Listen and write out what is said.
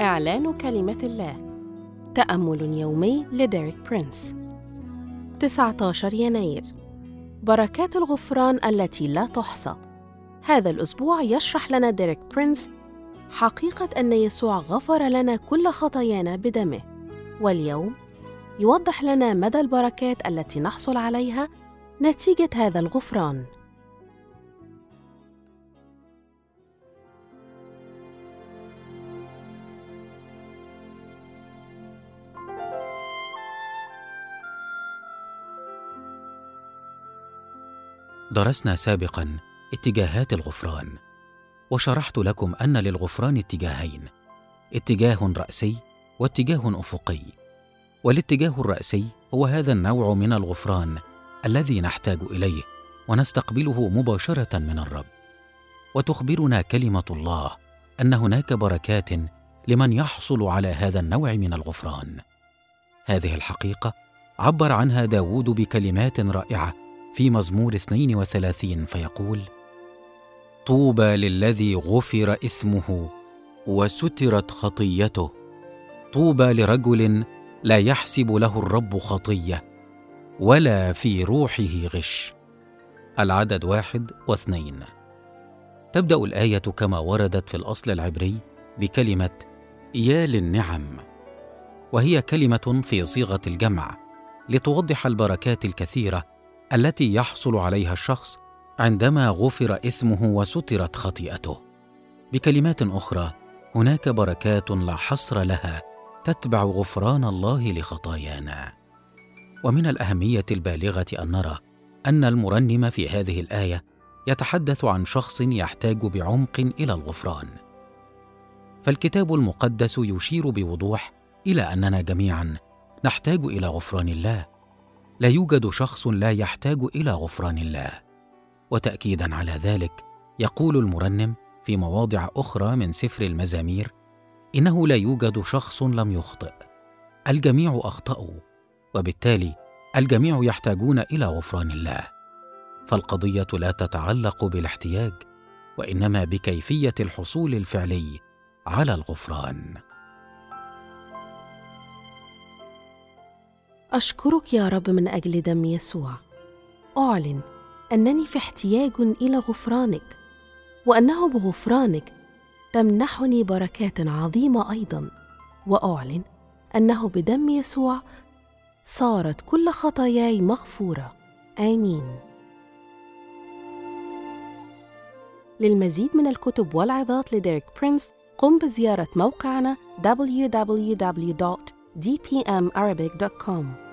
إعلان كلمة الله. تأمل يومي لديريك برينس. 19 يناير. بركات الغفران التي لا تحصى. هذا الأسبوع يشرح لنا ديريك برينس حقيقة أن يسوع غفر لنا كل خطايانا بدمه. واليوم يوضح لنا مدى البركات التي نحصل عليها نتيجة هذا الغفران. درسنا سابقا اتجاهات الغفران وشرحت لكم أن للغفران اتجاهين اتجاه رأسي واتجاه أفقي. والاتجاه الرأسي هو هذا النوع من الغفران الذي نحتاج إليه ونستقبله مباشرة من الرب. وتخبرنا كلمة الله أن هناك بركات لمن يحصل على هذا النوع من الغفران. هذه الحقيقة عبر عنها داود بكلمات رائعة في مزمور 32 فيقول طوبى للذي غفر إثمه وسترت خطيته. طوبى لرجل لا يحسب له الرب خطية ولا في روحه غش. العدد واحد واثنين. تبدأ الآية كما وردت في الأصل العبري بكلمة يا للنعم وهي كلمة في صيغة الجمع لتوضح البركات الكثيرة التي يحصل عليها الشخص عندما غفر إثمه وسترت خطيئته. بكلمات أخرى هناك بركات لا حصر لها تتبع غفران الله لخطايانا. ومن الأهمية البالغة أن نرى أن المرنم في هذه الآية يتحدث عن شخص يحتاج بعمق إلى الغفران. فالكتاب المقدس يشير بوضوح إلى أننا جميعا نحتاج إلى غفران الله لا يوجد شخص لا يحتاج إلى غفران الله. وتاكيدا على ذلك يقول المرنم في مواضع أخرى من سفر المزامير إنه لا يوجد شخص لم يخطئ. الجميع أخطأوا وبالتالي الجميع يحتاجون إلى غفران الله. فالقضية لا تتعلق بالاحتياج وإنما بكيفية الحصول الفعلي على الغفران. أشكرك يا رب من أجل دم يسوع. أعلن أنني في احتياج إلى غفرانك وأنه بغفرانك تمنحني بركات عظيمة أيضا. وأعلن أنه بدم يسوع صارت كل خطاياي مغفورة. آمين. للمزيد من الكتب والعظات لديريك برينس قم بزيارة موقعنا dpmarabic.com.